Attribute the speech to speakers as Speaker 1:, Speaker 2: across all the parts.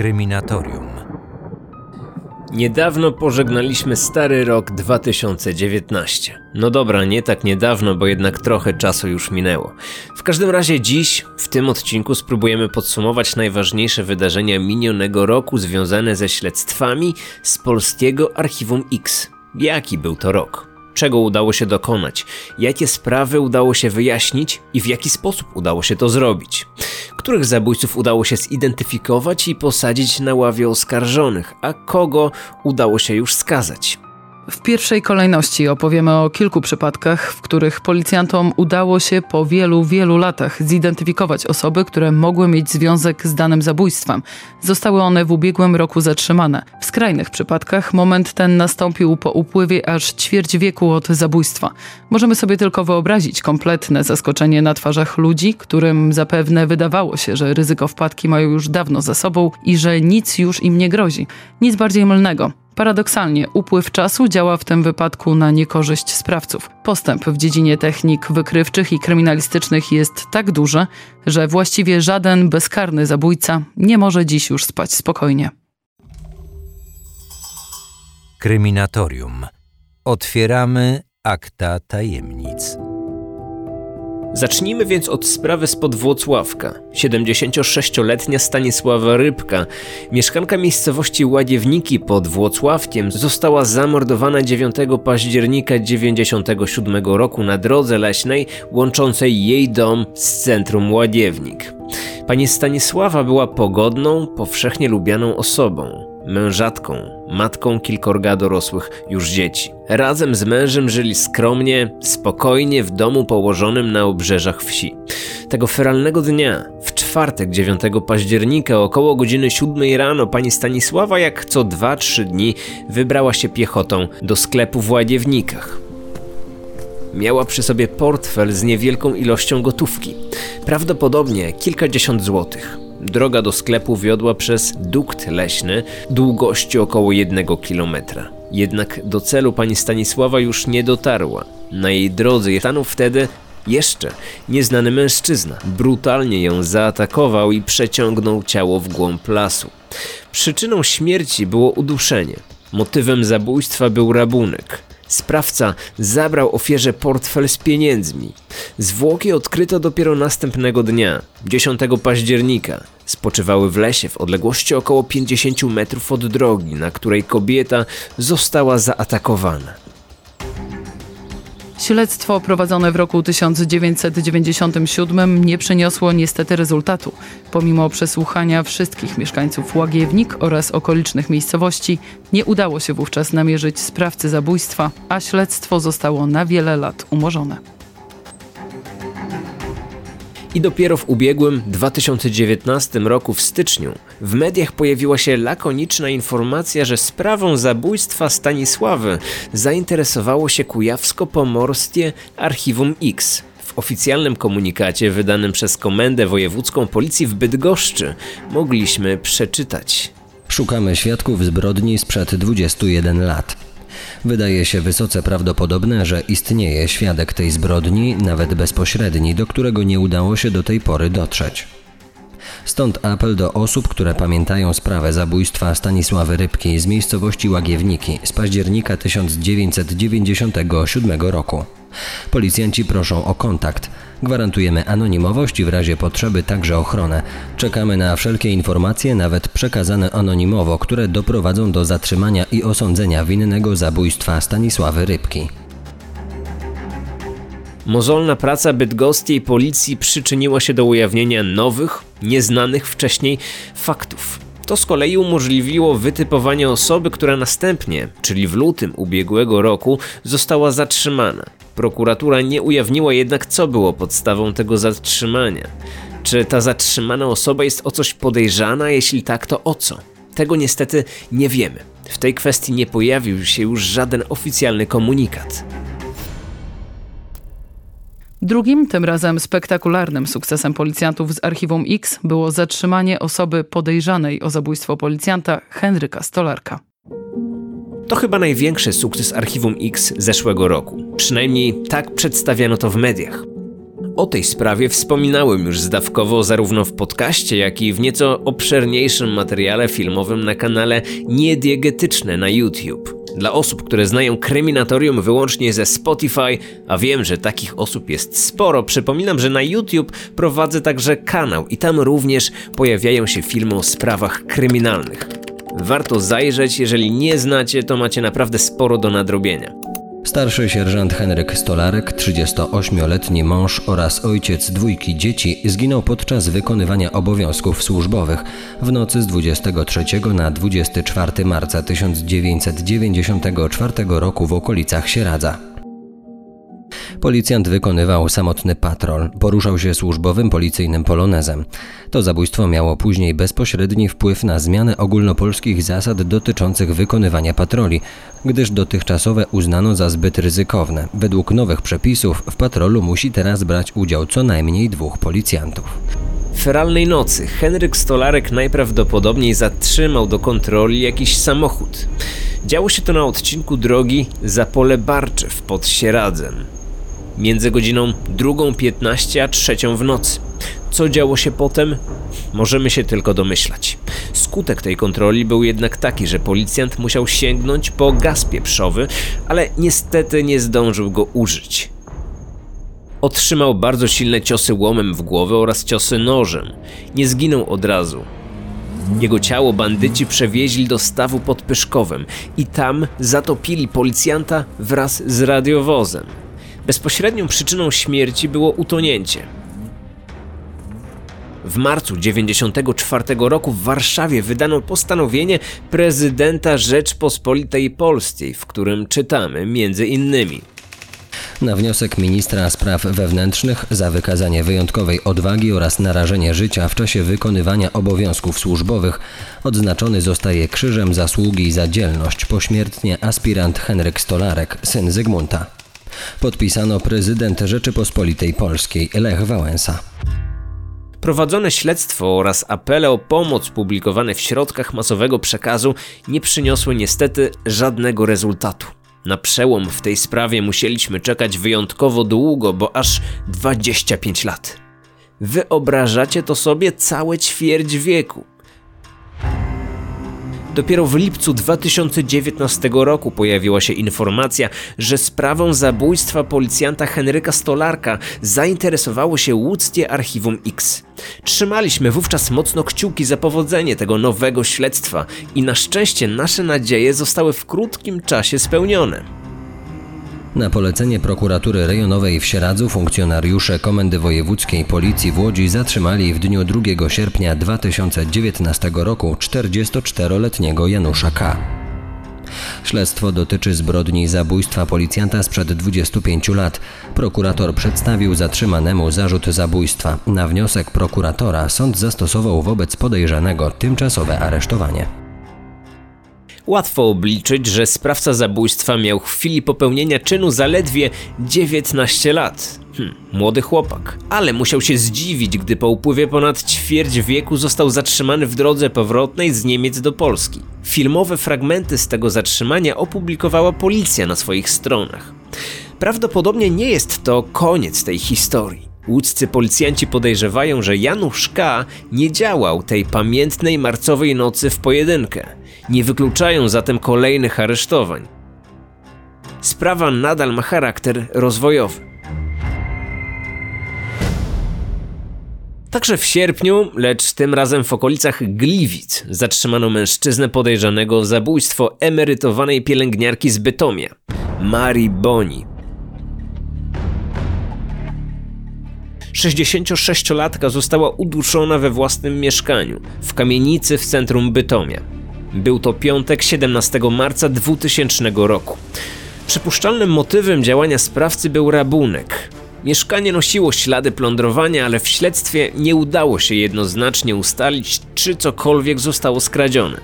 Speaker 1: Kryminatorium.
Speaker 2: Niedawno pożegnaliśmy stary rok 2019. No dobra, nie tak niedawno, bo jednak trochę czasu już minęło. W każdym razie dziś, w tym odcinku, spróbujemy podsumować najważniejsze wydarzenia minionego roku związane ze śledztwami z polskiego Archiwum X. Jaki był to rok? Czego udało się dokonać, jakie sprawy udało się wyjaśnić i w jaki sposób udało się to zrobić, których zabójców udało się zidentyfikować i posadzić na ławie oskarżonych, a kogo udało się już skazać.
Speaker 3: W pierwszej kolejności opowiemy o kilku przypadkach, w których policjantom udało się po wielu, wielu latach zidentyfikować osoby, które mogły mieć związek z danym zabójstwem. Zostały one w ubiegłym roku zatrzymane. W skrajnych przypadkach moment ten nastąpił po upływie aż ćwierć wieku od zabójstwa. Możemy sobie tylko wyobrazić kompletne zaskoczenie na twarzach ludzi, którym zapewne wydawało się, że ryzyko wpadki mają już dawno za sobą i że nic już im nie grozi. Nic bardziej mylnego. Paradoksalnie, upływ czasu działa w tym wypadku na niekorzyść sprawców. Postęp w dziedzinie technik wykrywczych i kryminalistycznych jest tak duży, że właściwie żaden bezkarny zabójca nie może dziś już spać spokojnie.
Speaker 1: Kryminatorium. Otwieramy akta tajemnic.
Speaker 2: Zacznijmy więc od sprawy spod Włocławka. 76-letnia Stanisława Rybka, mieszkanka miejscowości Ładziewniki pod Włocławkiem, została zamordowana 9 października 97 roku na drodze leśnej łączącej jej dom z centrum Ładziewnik. Pani Stanisława była pogodną, powszechnie lubianą osobą mężatką, matką kilkorga dorosłych już dzieci. Razem z mężem żyli skromnie, spokojnie w domu położonym na obrzeżach wsi. Tego feralnego dnia, w czwartek 9 października około godziny 7 rano pani Stanisława jak co 2-3 dni wybrała się piechotą do sklepu w Ładziewnikach. Miała przy sobie portfel z niewielką ilością gotówki, prawdopodobnie kilkadziesiąt złotych. Droga do sklepu wiodła przez dukt leśny długości około jednego kilometra. Jednak do celu pani Stanisława już nie dotarła. Na jej drodze stanął wtedy jeszcze nieznany mężczyzna. Brutalnie ją zaatakował i przeciągnął ciało w głąb lasu. Przyczyną śmierci było uduszenie. Motywem zabójstwa był rabunek. Sprawca zabrał ofierze portfel z pieniędzmi. Zwłoki odkryto dopiero następnego dnia, 10 października. Spoczywały w lesie w odległości około 50 metrów od drogi, na której kobieta została zaatakowana.
Speaker 3: Śledztwo prowadzone w roku 1997 nie przyniosło niestety rezultatu. Pomimo przesłuchania wszystkich mieszkańców Łagiewnik oraz okolicznych miejscowości, nie udało się wówczas namierzyć sprawcy zabójstwa, a śledztwo zostało na wiele lat umorzone.
Speaker 2: I dopiero w ubiegłym 2019 roku w styczniu w mediach pojawiła się lakoniczna informacja, że sprawą zabójstwa Stanisławy zainteresowało się kujawsko-pomorskie Archiwum X. W oficjalnym komunikacie wydanym przez Komendę Wojewódzką Policji w Bydgoszczy mogliśmy przeczytać.
Speaker 4: Szukamy świadków zbrodni sprzed 21 lat. Wydaje się wysoce prawdopodobne, że istnieje świadek tej zbrodni, nawet bezpośredni, do którego nie udało się do tej pory dotrzeć. Stąd apel do osób, które pamiętają sprawę zabójstwa Stanisławy Rybki z miejscowości Łagiewniki z października 1997 roku. Policjanci proszą o kontakt. Gwarantujemy anonimowość i w razie potrzeby także ochronę. Czekamy na wszelkie informacje, nawet przekazane anonimowo, które doprowadzą do zatrzymania i osądzenia winnego zabójstwa Stanisławy Rybki.
Speaker 2: Mozolna praca bydgoskiej policji przyczyniła się do ujawnienia nowych, nieznanych wcześniej faktów. To z kolei umożliwiło wytypowanie osoby, która następnie, czyli w lutym ubiegłego roku, została zatrzymana. Prokuratura nie ujawniła jednak, co było podstawą tego zatrzymania. Czy ta zatrzymana osoba jest o coś podejrzana? Jeśli tak, to o co? Tego niestety nie wiemy. W tej kwestii nie pojawił się już żaden oficjalny komunikat.
Speaker 3: Drugim, tym razem spektakularnym sukcesem policjantów z Archiwum X było zatrzymanie osoby podejrzanej o zabójstwo policjanta Henryka Stolarka.
Speaker 2: To chyba największy sukces Archiwum X zeszłego roku. Przynajmniej tak przedstawiano to w mediach. O tej sprawie wspominałem już zdawkowo zarówno w podcaście, jak i w nieco obszerniejszym materiale filmowym na kanale Niediegetyczne na YouTube. Dla osób, które znają kryminatorium wyłącznie ze Spotify, a wiem, że takich osób jest sporo, przypominam, że na YouTube prowadzę także kanał i tam również pojawiają się filmy o sprawach kryminalnych. Warto zajrzeć, jeżeli nie znacie, to macie naprawdę sporo do nadrobienia.
Speaker 4: Starszy sierżant Henryk Stolarek, 38-letni mąż oraz ojciec dwójki dzieci, zginął podczas wykonywania obowiązków służbowych w nocy z 23 na 24 marca 1994 roku w okolicach Sieradza. Policjant wykonywał samotny patrol, poruszał się służbowym policyjnym polonezem. To zabójstwo miało później bezpośredni wpływ na zmianę ogólnopolskich zasad dotyczących wykonywania patroli, gdyż dotychczasowe uznano za zbyt ryzykowne. Według nowych przepisów w patrolu musi teraz brać udział co najmniej dwóch policjantów.
Speaker 2: Feralnej nocy Henryk Stolarek najprawdopodobniej zatrzymał do kontroli jakiś samochód. Działo się to na odcinku drogi Zapole Barczew pod Sieradzem między godziną 2.15 a 3 w nocy. Co działo się potem? Możemy się tylko domyślać. Skutek tej kontroli był jednak taki, że policjant musiał sięgnąć po gaz pieprzowy, ale niestety nie zdążył go użyć. Otrzymał bardzo silne ciosy łomem w głowę oraz ciosy nożem. Nie zginął od razu. Jego ciało bandyci przewieźli do stawu pod Pyszkowem i tam zatopili policjanta wraz z radiowozem. Bezpośrednią przyczyną śmierci było utonięcie. W marcu 1994 roku w Warszawie wydano postanowienie prezydenta Rzeczpospolitej Polskiej, w którym czytamy między innymi
Speaker 4: na wniosek ministra spraw wewnętrznych za wykazanie wyjątkowej odwagi oraz narażenie życia w czasie wykonywania obowiązków służbowych odznaczony zostaje Krzyżem Zasługi za dzielność pośmiertnie aspirant Henryk Stolarek, syn Zygmunta. Podpisano prezydent Rzeczypospolitej Polskiej Lech Wałęsa.
Speaker 2: Prowadzone śledztwo oraz apele o pomoc publikowane w środkach masowego przekazu nie przyniosły niestety żadnego rezultatu. Na przełom w tej sprawie musieliśmy czekać wyjątkowo długo, bo aż 25 lat. Wyobrażacie to sobie całe ćwierć wieku. Dopiero w lipcu 2019 roku pojawiła się informacja, że sprawą zabójstwa policjanta Henryka Stolarka zainteresowało się łódzkie Archiwum X. Trzymaliśmy wówczas mocno kciuki za powodzenie tego nowego śledztwa i na szczęście nasze nadzieje zostały w krótkim czasie spełnione.
Speaker 4: Na polecenie prokuratury rejonowej w Sieradzu funkcjonariusze Komendy Wojewódzkiej Policji w Łodzi zatrzymali w dniu 2 sierpnia 2019 roku 44-letniego Janusza K. Śledztwo dotyczy zbrodni zabójstwa policjanta sprzed 25 lat. Prokurator przedstawił zatrzymanemu zarzut zabójstwa. Na wniosek prokuratora sąd zastosował wobec podejrzanego tymczasowe aresztowanie.
Speaker 2: Łatwo obliczyć, że sprawca zabójstwa miał w chwili popełnienia czynu zaledwie 19 lat. Hm, młody chłopak. Ale musiał się zdziwić, gdy po upływie ponad ćwierć wieku został zatrzymany w drodze powrotnej z Niemiec do Polski. Filmowe fragmenty z tego zatrzymania opublikowała policja na swoich stronach. Prawdopodobnie nie jest to koniec tej historii. Łódzcy policjanci podejrzewają, że Janusz K. nie działał tej pamiętnej marcowej nocy w pojedynkę. Nie wykluczają zatem kolejnych aresztowań. Sprawa nadal ma charakter rozwojowy. Także w sierpniu, lecz tym razem w okolicach Gliwic, zatrzymano mężczyznę podejrzanego o zabójstwo emerytowanej pielęgniarki z Bytomia, Marii Boni. 66-latka została uduszona we własnym mieszkaniu, w kamienicy w centrum Bytomia. Był to piątek 17 marca 2000 roku. Przypuszczalnym motywem działania sprawcy był rabunek. Mieszkanie nosiło ślady plądrowania, ale w śledztwie nie udało się jednoznacznie ustalić, czy cokolwiek zostało skradzione.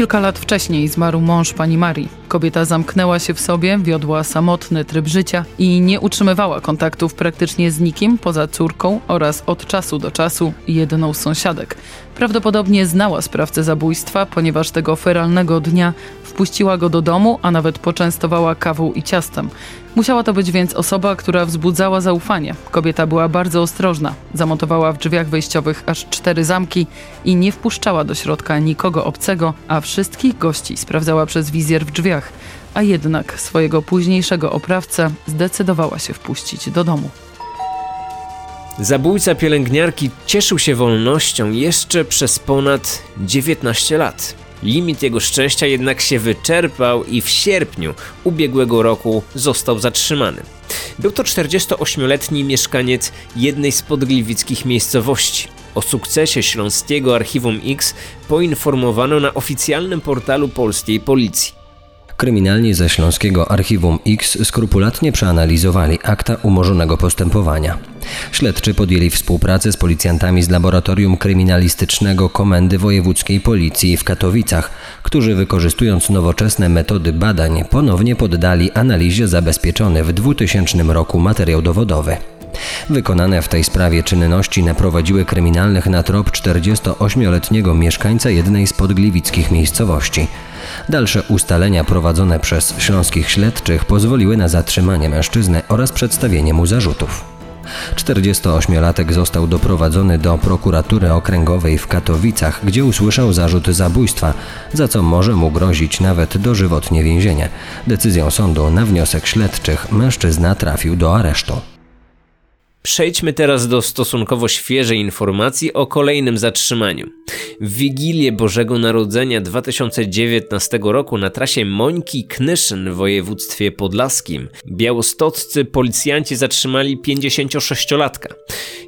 Speaker 3: Kilka lat wcześniej zmarł mąż pani Marii. Kobieta zamknęła się w sobie, wiodła samotny tryb życia i nie utrzymywała kontaktów praktycznie z nikim poza córką oraz od czasu do czasu jedną z sąsiadek. Prawdopodobnie znała sprawcę zabójstwa, ponieważ tego feralnego dnia wpuściła go do domu, a nawet poczęstowała kawą i ciastem. Musiała to być więc osoba, która wzbudzała zaufanie. Kobieta była bardzo ostrożna. Zamontowała w drzwiach wejściowych aż cztery zamki i nie wpuszczała do środka nikogo obcego, a wszystkich gości sprawdzała przez wizjer w drzwiach. A jednak swojego późniejszego oprawcę zdecydowała się wpuścić do domu.
Speaker 2: Zabójca pielęgniarki cieszył się wolnością jeszcze przez ponad 19 lat. Limit jego szczęścia jednak się wyczerpał i w sierpniu ubiegłego roku został zatrzymany. Był to 48-letni mieszkaniec jednej z podgliwickich miejscowości. O sukcesie śląskiego Archiwum X poinformowano na oficjalnym portalu polskiej policji.
Speaker 4: Kryminalni ze Śląskiego Archiwum X skrupulatnie przeanalizowali akta umorzonego postępowania. Śledczy podjęli współpracę z policjantami z Laboratorium Kryminalistycznego Komendy Wojewódzkiej Policji w Katowicach, którzy wykorzystując nowoczesne metody badań ponownie poddali analizie zabezpieczony w 2000 roku materiał dowodowy. Wykonane w tej sprawie czynności naprowadziły kryminalnych na trop 48-letniego mieszkańca jednej z podgliwickich miejscowości. Dalsze ustalenia prowadzone przez śląskich śledczych pozwoliły na zatrzymanie mężczyzny oraz przedstawienie mu zarzutów. 48-latek został doprowadzony do prokuratury okręgowej w Katowicach, gdzie usłyszał zarzut zabójstwa, za co może mu grozić nawet dożywotnie więzienie. Decyzją sądu na wniosek śledczych mężczyzna trafił do aresztu.
Speaker 2: Przejdźmy teraz do stosunkowo świeżej informacji o kolejnym zatrzymaniu. W Wigilię Bożego Narodzenia 2019 roku na trasie Mońki-Knyszyn w województwie podlaskim białostoccy policjanci zatrzymali 56-latka.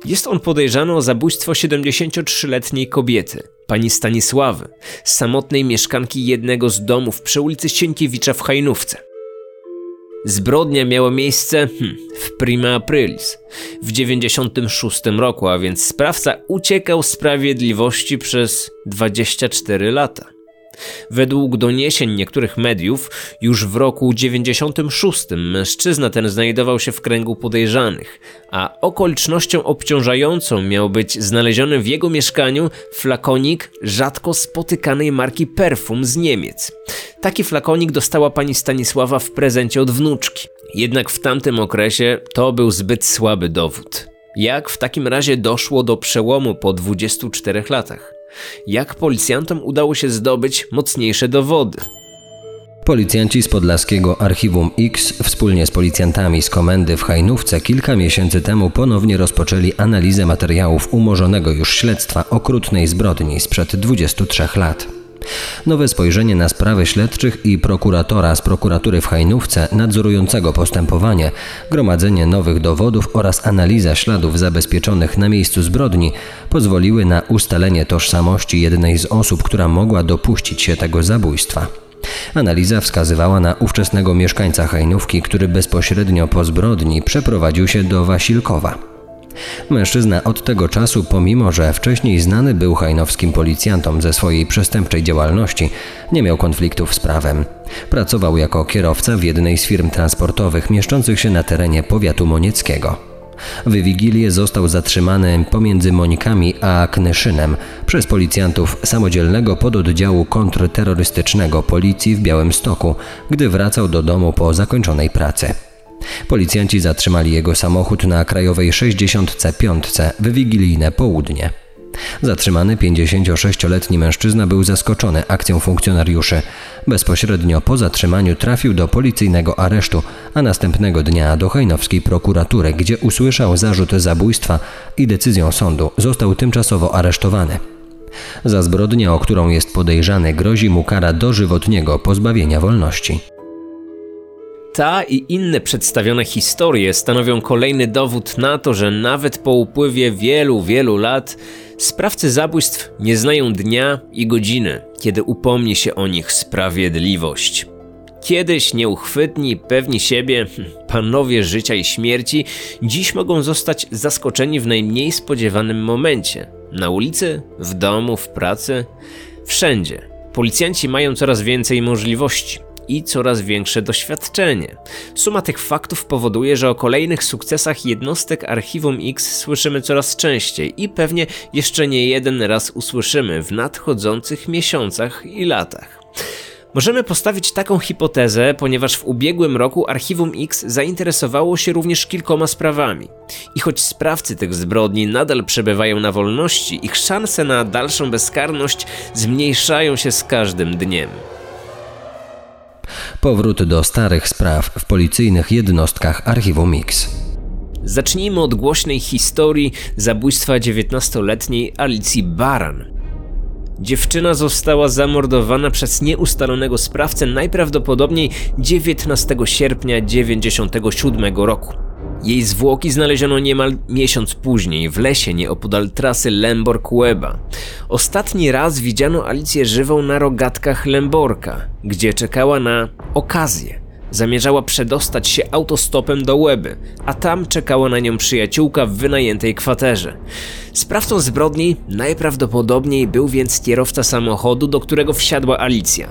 Speaker 2: Jest on podejrzany o zabójstwo 73-letniej kobiety, pani Stanisławy, samotnej mieszkanki jednego z domów przy ulicy Sienkiewicza w Hajnówce. Zbrodnia miała miejsce hmm, w prima aprilis, w 96 roku, a więc sprawca uciekał sprawiedliwości przez 24 lata. Według doniesień niektórych mediów, już w roku 96 mężczyzna ten znajdował się w kręgu podejrzanych, a okolicznością obciążającą miał być znaleziony w jego mieszkaniu flakonik rzadko spotykanej marki perfum z Niemiec. Taki flakonik dostała pani Stanisława w prezencie od wnuczki. Jednak w tamtym okresie to był zbyt słaby dowód. Jak w takim razie doszło do przełomu po 24 latach? Jak policjantom udało się zdobyć mocniejsze dowody?
Speaker 4: Policjanci z podlaskiego Archiwum X wspólnie z policjantami z komendy w Hajnówce kilka miesięcy temu ponownie rozpoczęli analizę materiałów umorzonego już śledztwa okrutnej zbrodni sprzed 23 lat. Nowe spojrzenie na sprawy śledczych i prokuratora z prokuratury w Hajnówce nadzorującego postępowanie, gromadzenie nowych dowodów oraz analiza śladów zabezpieczonych na miejscu zbrodni pozwoliły na ustalenie tożsamości jednej z osób, która mogła dopuścić się tego zabójstwa. Analiza wskazywała na ówczesnego mieszkańca Hajnówki, który bezpośrednio po zbrodni przeprowadził się do Wasilkowa. Mężczyzna od tego czasu, pomimo że wcześniej znany był hajnowskim policjantom ze swojej przestępczej działalności, nie miał konfliktów z prawem. Pracował jako kierowca w jednej z firm transportowych mieszczących się na terenie powiatu monieckiego. W Wigilię został zatrzymany pomiędzy Monikami a Knyszynem przez policjantów samodzielnego pododdziału kontrterrorystycznego policji w Białymstoku, gdy wracał do domu po zakończonej pracy. Policjanci zatrzymali jego samochód na krajowej 65 w wigilijne południe. Zatrzymany 56-letni mężczyzna był zaskoczony akcją funkcjonariuszy. Bezpośrednio po zatrzymaniu trafił do policyjnego aresztu, a następnego dnia do hejnowskiej prokuratury, gdzie usłyszał zarzut zabójstwa i decyzją sądu został tymczasowo aresztowany. Za zbrodnię, o którą jest podejrzany, grozi mu kara dożywotniego pozbawienia wolności.
Speaker 2: Ta i inne przedstawione historie stanowią kolejny dowód na to, że nawet po upływie wielu, wielu lat sprawcy zabójstw nie znają dnia i godziny, kiedy upomni się o nich sprawiedliwość. Kiedyś nieuchwytni, pewni siebie, hmm, panowie życia i śmierci, dziś mogą zostać zaskoczeni w najmniej spodziewanym momencie. Na ulicy, w domu, w pracy, wszędzie. Policjanci mają coraz więcej możliwości i coraz większe doświadczenie. Suma tych faktów powoduje, że o kolejnych sukcesach jednostek Archiwum X słyszymy coraz częściej i pewnie jeszcze nie jeden raz usłyszymy w nadchodzących miesiącach i latach. Możemy postawić taką hipotezę, ponieważ w ubiegłym roku Archiwum X zainteresowało się również kilkoma sprawami. I choć sprawcy tych zbrodni nadal przebywają na wolności, ich szanse na dalszą bezkarność zmniejszają się z każdym dniem.
Speaker 4: Powrót do starych spraw w policyjnych jednostkach Archiwum X.
Speaker 2: Zacznijmy od głośnej historii zabójstwa 19-letniej Alicji Baran. Dziewczyna została zamordowana przez nieustalonego sprawcę najprawdopodobniej 19 sierpnia 1997 roku. Jej zwłoki znaleziono niemal miesiąc później w lesie nieopodal trasy Lemborg-Łeba. Ostatni raz widziano Alicję żywą na rogatkach Lemborka, gdzie czekała na okazję. Zamierzała przedostać się autostopem do Łeby, a tam czekała na nią przyjaciółka w wynajętej kwaterze. Sprawcą zbrodni najprawdopodobniej był więc kierowca samochodu, do którego wsiadła Alicja.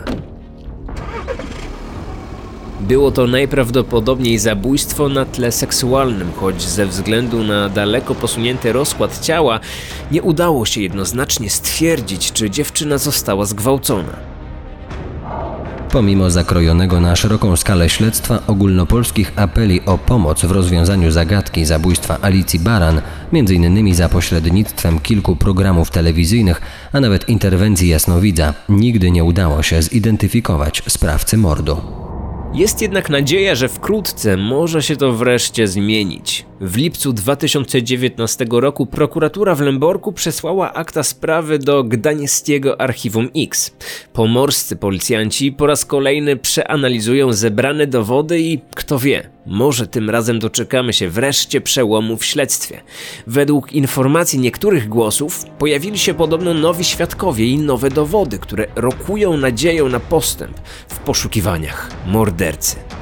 Speaker 2: Było to najprawdopodobniej zabójstwo na tle seksualnym, choć ze względu na daleko posunięty rozkład ciała nie udało się jednoznacznie stwierdzić, czy dziewczyna została zgwałcona.
Speaker 4: Pomimo zakrojonego na szeroką skalę śledztwa ogólnopolskich apeli o pomoc w rozwiązaniu zagadki zabójstwa Alicji Baran, m.in. za pośrednictwem kilku programów telewizyjnych, a nawet interwencji jasnowidza, nigdy nie udało się zidentyfikować sprawcy mordu.
Speaker 2: Jest jednak nadzieja, że wkrótce może się to wreszcie zmienić. W lipcu 2019 roku prokuratura w Lęborku przesłała akta sprawy do Gdańskiego Archiwum X. Pomorscy policjanci po raz kolejny przeanalizują zebrane dowody i kto wie, może tym razem doczekamy się wreszcie przełomu w śledztwie. Według informacji niektórych głosów pojawili się podobno nowi świadkowie i nowe dowody, które rokują nadzieją na postęp w poszukiwaniach mordercy.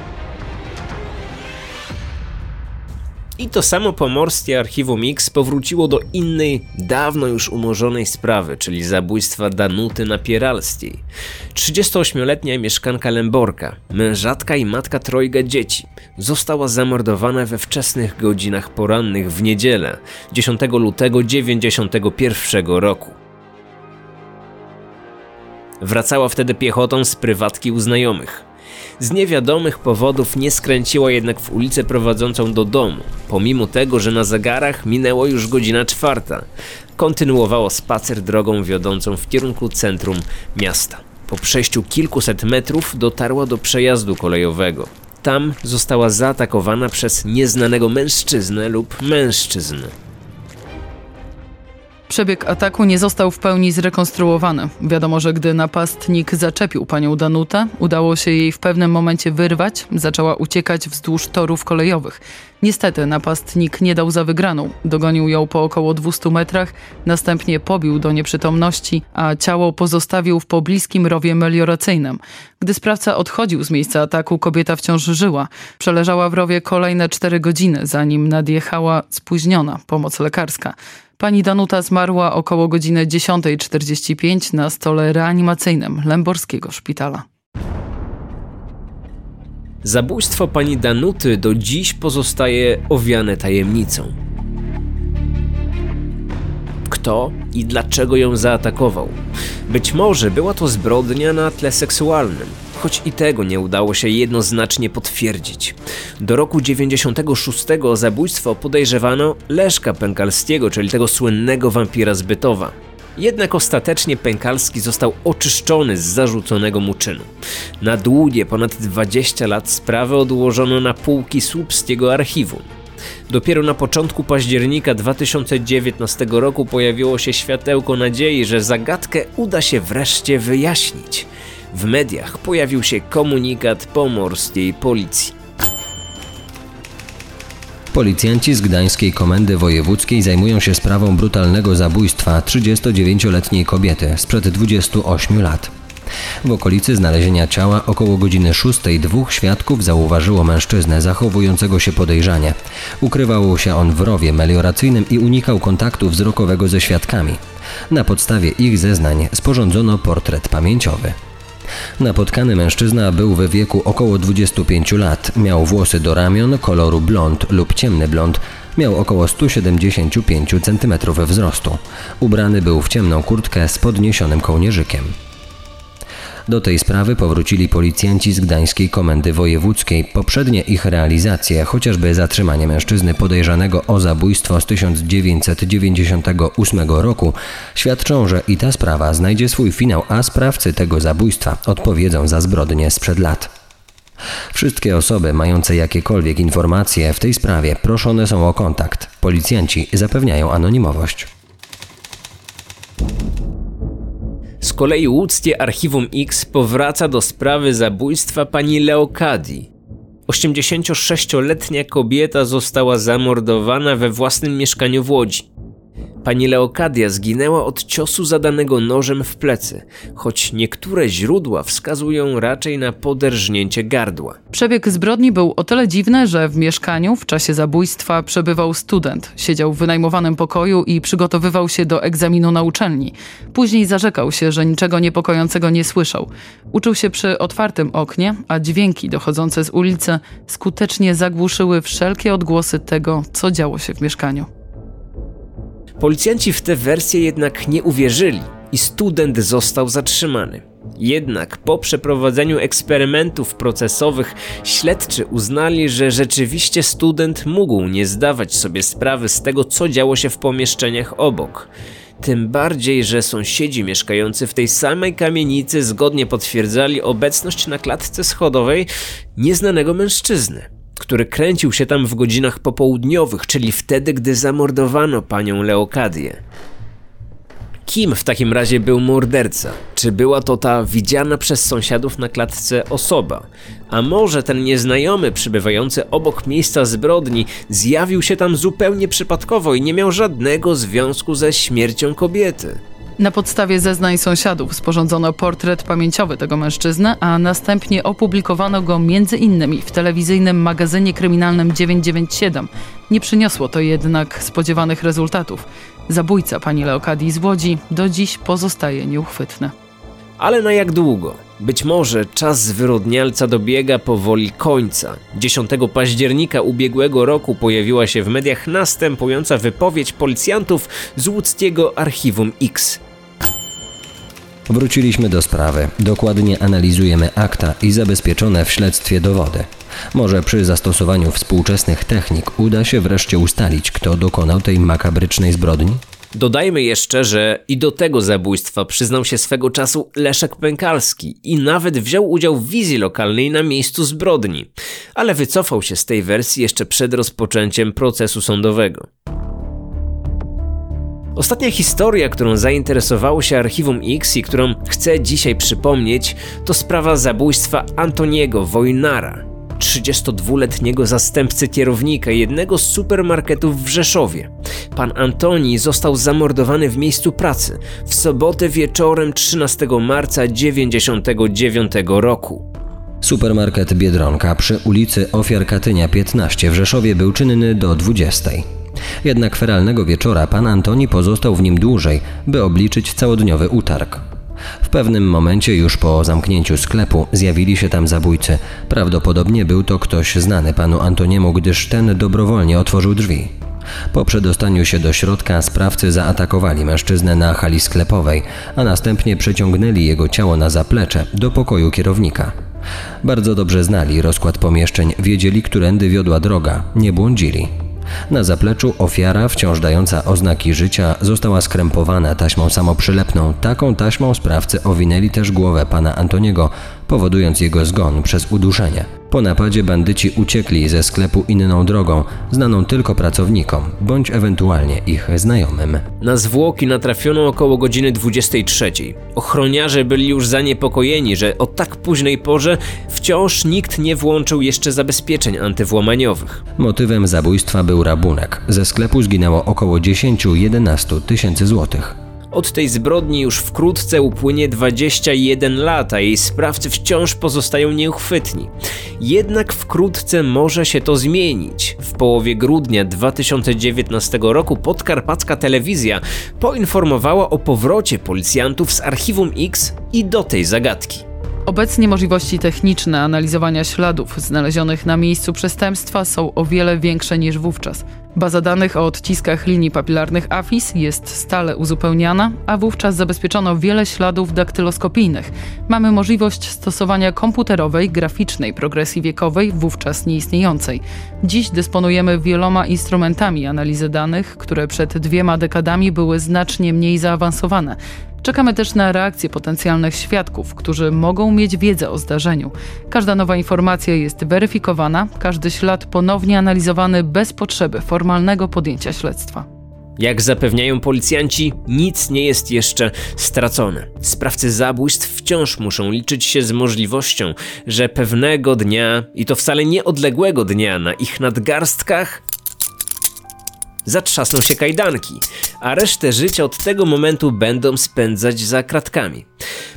Speaker 2: I to samo pomorskie archiwum X powróciło do innej, dawno już umorzonej sprawy, czyli zabójstwa Danuty Napieralskiej. 38-letnia mieszkanka Lęborka, mężatka i matka trojga dzieci, została zamordowana we wczesnych godzinach porannych w niedzielę 10 lutego 91 roku. Wracała wtedy piechotą z prywatki u znajomych. Z niewiadomych powodów nie skręciła jednak w ulicę prowadzącą do domu, pomimo tego, że na zegarach minęło już godzina czwarta. Kontynuowała spacer drogą wiodącą w kierunku centrum miasta. Po przejściu kilkuset metrów dotarła do przejazdu kolejowego. Tam została zaatakowana przez nieznanego mężczyznę lub mężczyzn.
Speaker 3: Przebieg ataku nie został w pełni zrekonstruowany. Wiadomo, że gdy napastnik zaczepił panią Danutę, udało się jej w pewnym momencie wyrwać, zaczęła uciekać wzdłuż torów kolejowych. Niestety napastnik nie dał za wygraną. Dogonił ją po około 200 metrach, następnie pobił do nieprzytomności, a ciało pozostawił w pobliskim rowie melioracyjnym. Gdy sprawca odchodził z miejsca ataku, kobieta wciąż żyła. Przeleżała w rowie kolejne 4 godziny, zanim nadjechała spóźniona pomoc lekarska. Pani Danuta zmarła około godziny 10.45 na stole reanimacyjnym Lęborskiego Szpitala.
Speaker 2: Zabójstwo pani Danuty do dziś pozostaje owiane tajemnicą. Kto i dlaczego ją zaatakował? Być może była to zbrodnia na tle seksualnym choć i tego nie udało się jednoznacznie potwierdzić. Do roku 96 o zabójstwo podejrzewano Leszka Pękalskiego, czyli tego słynnego wampira z Bytowa. Jednak ostatecznie Pękalski został oczyszczony z zarzuconego mu czynu. Na długie ponad 20 lat sprawę odłożono na półki słupskiego archiwum. Dopiero na początku października 2019 roku pojawiło się światełko nadziei, że zagadkę uda się wreszcie wyjaśnić. W mediach pojawił się komunikat pomorskiej policji.
Speaker 4: Policjanci z Gdańskiej Komendy Wojewódzkiej zajmują się sprawą brutalnego zabójstwa 39-letniej kobiety sprzed 28 lat. W okolicy znalezienia ciała około godziny 6 dwóch świadków zauważyło mężczyznę zachowującego się podejrzanie. Ukrywał się on w rowie melioracyjnym i unikał kontaktu wzrokowego ze świadkami. Na podstawie ich zeznań sporządzono portret pamięciowy. Napotkany mężczyzna był w wieku około 25 lat. Miał włosy do ramion koloru blond lub ciemny blond. Miał około 175 cm wzrostu. Ubrany był w ciemną kurtkę z podniesionym kołnierzykiem. Do tej sprawy powrócili policjanci z Gdańskiej Komendy Wojewódzkiej. Poprzednie ich realizacje, chociażby zatrzymanie mężczyzny podejrzanego o zabójstwo z 1998 roku, świadczą, że i ta sprawa znajdzie swój finał, a sprawcy tego zabójstwa odpowiedzą za zbrodnie sprzed lat. Wszystkie osoby mające jakiekolwiek informacje w tej sprawie proszone są o kontakt. Policjanci zapewniają anonimowość.
Speaker 2: Z kolei łódzkie Archiwum X powraca do sprawy zabójstwa pani Leokadii. 86-letnia kobieta została zamordowana we własnym mieszkaniu w Łodzi. Pani Leokadia zginęła od ciosu zadanego nożem w plecy, choć niektóre źródła wskazują raczej na poderżnięcie gardła.
Speaker 3: Przebieg zbrodni był o tyle dziwny, że w mieszkaniu w czasie zabójstwa przebywał student. Siedział w wynajmowanym pokoju i przygotowywał się do egzaminu na uczelni. Później zarzekał się, że niczego niepokojącego nie słyszał. Uczył się przy otwartym oknie, a dźwięki dochodzące z ulicy skutecznie zagłuszyły wszelkie odgłosy tego, co działo się w mieszkaniu.
Speaker 2: Policjanci w tę wersję jednak nie uwierzyli i student został zatrzymany. Jednak po przeprowadzeniu eksperymentów procesowych śledczy uznali, że rzeczywiście student mógł nie zdawać sobie sprawy z tego, co działo się w pomieszczeniach obok. Tym bardziej, że sąsiedzi mieszkający w tej samej kamienicy zgodnie potwierdzali obecność na klatce schodowej nieznanego mężczyzny który kręcił się tam w godzinach popołudniowych, czyli wtedy, gdy zamordowano panią Leokadię. Kim w takim razie był morderca? Czy była to ta widziana przez sąsiadów na klatce osoba? A może ten nieznajomy przybywający obok miejsca zbrodni zjawił się tam zupełnie przypadkowo i nie miał żadnego związku ze śmiercią kobiety?
Speaker 3: Na podstawie zeznań sąsiadów sporządzono portret pamięciowy tego mężczyzny, a następnie opublikowano go innymi w telewizyjnym magazynie kryminalnym 997. Nie przyniosło to jednak spodziewanych rezultatów. Zabójca pani Leokadii z Łodzi do dziś pozostaje nieuchwytny.
Speaker 2: Ale na jak długo? Być może czas zwyrodnialca dobiega powoli końca. 10 października ubiegłego roku pojawiła się w mediach następująca wypowiedź policjantów z łódzkiego Archiwum X.
Speaker 4: Wróciliśmy do sprawy. Dokładnie analizujemy akta i zabezpieczone w śledztwie dowody. Może przy zastosowaniu współczesnych technik uda się wreszcie ustalić, kto dokonał tej makabrycznej zbrodni?
Speaker 2: Dodajmy jeszcze, że i do tego zabójstwa przyznał się swego czasu Leszek Pękalski i nawet wziął udział w wizji lokalnej na miejscu zbrodni, ale wycofał się z tej wersji jeszcze przed rozpoczęciem procesu sądowego. Ostatnia historia, którą zainteresowało się Archiwum X i którą chcę dzisiaj przypomnieć, to sprawa zabójstwa Antoniego Wojnara, 32-letniego zastępcy kierownika jednego z supermarketów w Rzeszowie. Pan Antoni został zamordowany w miejscu pracy w sobotę wieczorem 13 marca 1999 roku.
Speaker 4: Supermarket Biedronka przy ulicy Ofiar Katynia 15 w Rzeszowie był czynny do 20. Jednak feralnego wieczora pan Antoni pozostał w nim dłużej, by obliczyć całodniowy utarg. W pewnym momencie, już po zamknięciu sklepu, zjawili się tam zabójcy. Prawdopodobnie był to ktoś znany panu Antoniemu, gdyż ten dobrowolnie otworzył drzwi. Po przedostaniu się do środka sprawcy zaatakowali mężczyznę na hali sklepowej, a następnie przeciągnęli jego ciało na zaplecze do pokoju kierownika. Bardzo dobrze znali rozkład pomieszczeń, wiedzieli, którędy wiodła droga, nie błądzili. Na zapleczu ofiara, wciąż dająca oznaki życia, została skrępowana taśmą samoprzylepną. Taką taśmą sprawcy owinęli też głowę pana Antoniego, powodując jego zgon przez uduszenie. Po napadzie bandyci uciekli ze sklepu inną drogą, znaną tylko pracownikom, bądź ewentualnie ich znajomym.
Speaker 2: Na zwłoki natrafiono około godziny 23. Ochroniarze byli już zaniepokojeni, że o tak późnej porze wciąż nikt nie włączył jeszcze zabezpieczeń antywłamaniowych.
Speaker 4: Motywem zabójstwa był rabunek. Ze sklepu zginęło około 10-11 tysięcy złotych.
Speaker 2: Od tej zbrodni już wkrótce upłynie 21 lat, a jej sprawcy wciąż pozostają nieuchwytni. Jednak wkrótce może się to zmienić. W połowie grudnia 2019 roku podkarpacka telewizja poinformowała o powrocie policjantów z Archiwum X i do tej zagadki.
Speaker 3: Obecnie możliwości techniczne analizowania śladów znalezionych na miejscu przestępstwa są o wiele większe niż wówczas. Baza danych o odciskach linii papilarnych AFIS jest stale uzupełniana, a wówczas zabezpieczono wiele śladów daktyloskopijnych. Mamy możliwość stosowania komputerowej, graficznej progresji wiekowej, wówczas nieistniejącej. Dziś dysponujemy wieloma instrumentami analizy danych, które przed dwiema dekadami były znacznie mniej zaawansowane. Czekamy też na reakcje potencjalnych świadków, którzy mogą mieć wiedzę o zdarzeniu. Każda nowa informacja jest weryfikowana, każdy ślad ponownie analizowany bez potrzeby formalnego podjęcia śledztwa.
Speaker 2: Jak zapewniają policjanci, nic nie jest jeszcze stracone. Sprawcy zabójstw wciąż muszą liczyć się z możliwością, że pewnego dnia, i to wcale nieodległego dnia, na ich nadgarstkach zatrzasną się kajdanki, a resztę życia od tego momentu będą spędzać za kratkami.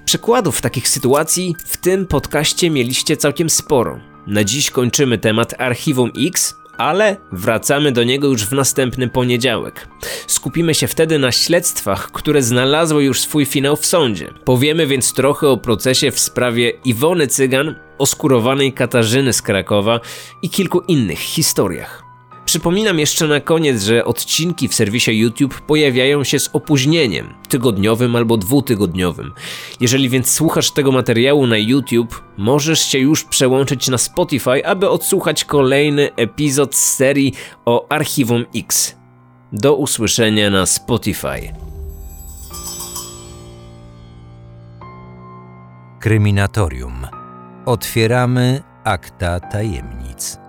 Speaker 2: Przykładów takich sytuacji w tym podcaście mieliście całkiem sporo. Na dziś kończymy temat Archiwum X, ale wracamy do niego już w następny poniedziałek. Skupimy się wtedy na śledztwach, które znalazły już swój finał w sądzie. Powiemy więc trochę o procesie w sprawie Iwony Cygan, oskurowanej Katarzyny z Krakowa i kilku innych historiach. Przypominam jeszcze na koniec, że odcinki w serwisie YouTube pojawiają się z opóźnieniem tygodniowym albo dwutygodniowym. Jeżeli więc słuchasz tego materiału na YouTube, możesz się już przełączyć na Spotify, aby odsłuchać kolejny epizod z serii o Archiwum X. Do usłyszenia na Spotify.
Speaker 1: Kryminatorium. Otwieramy akta tajemnic.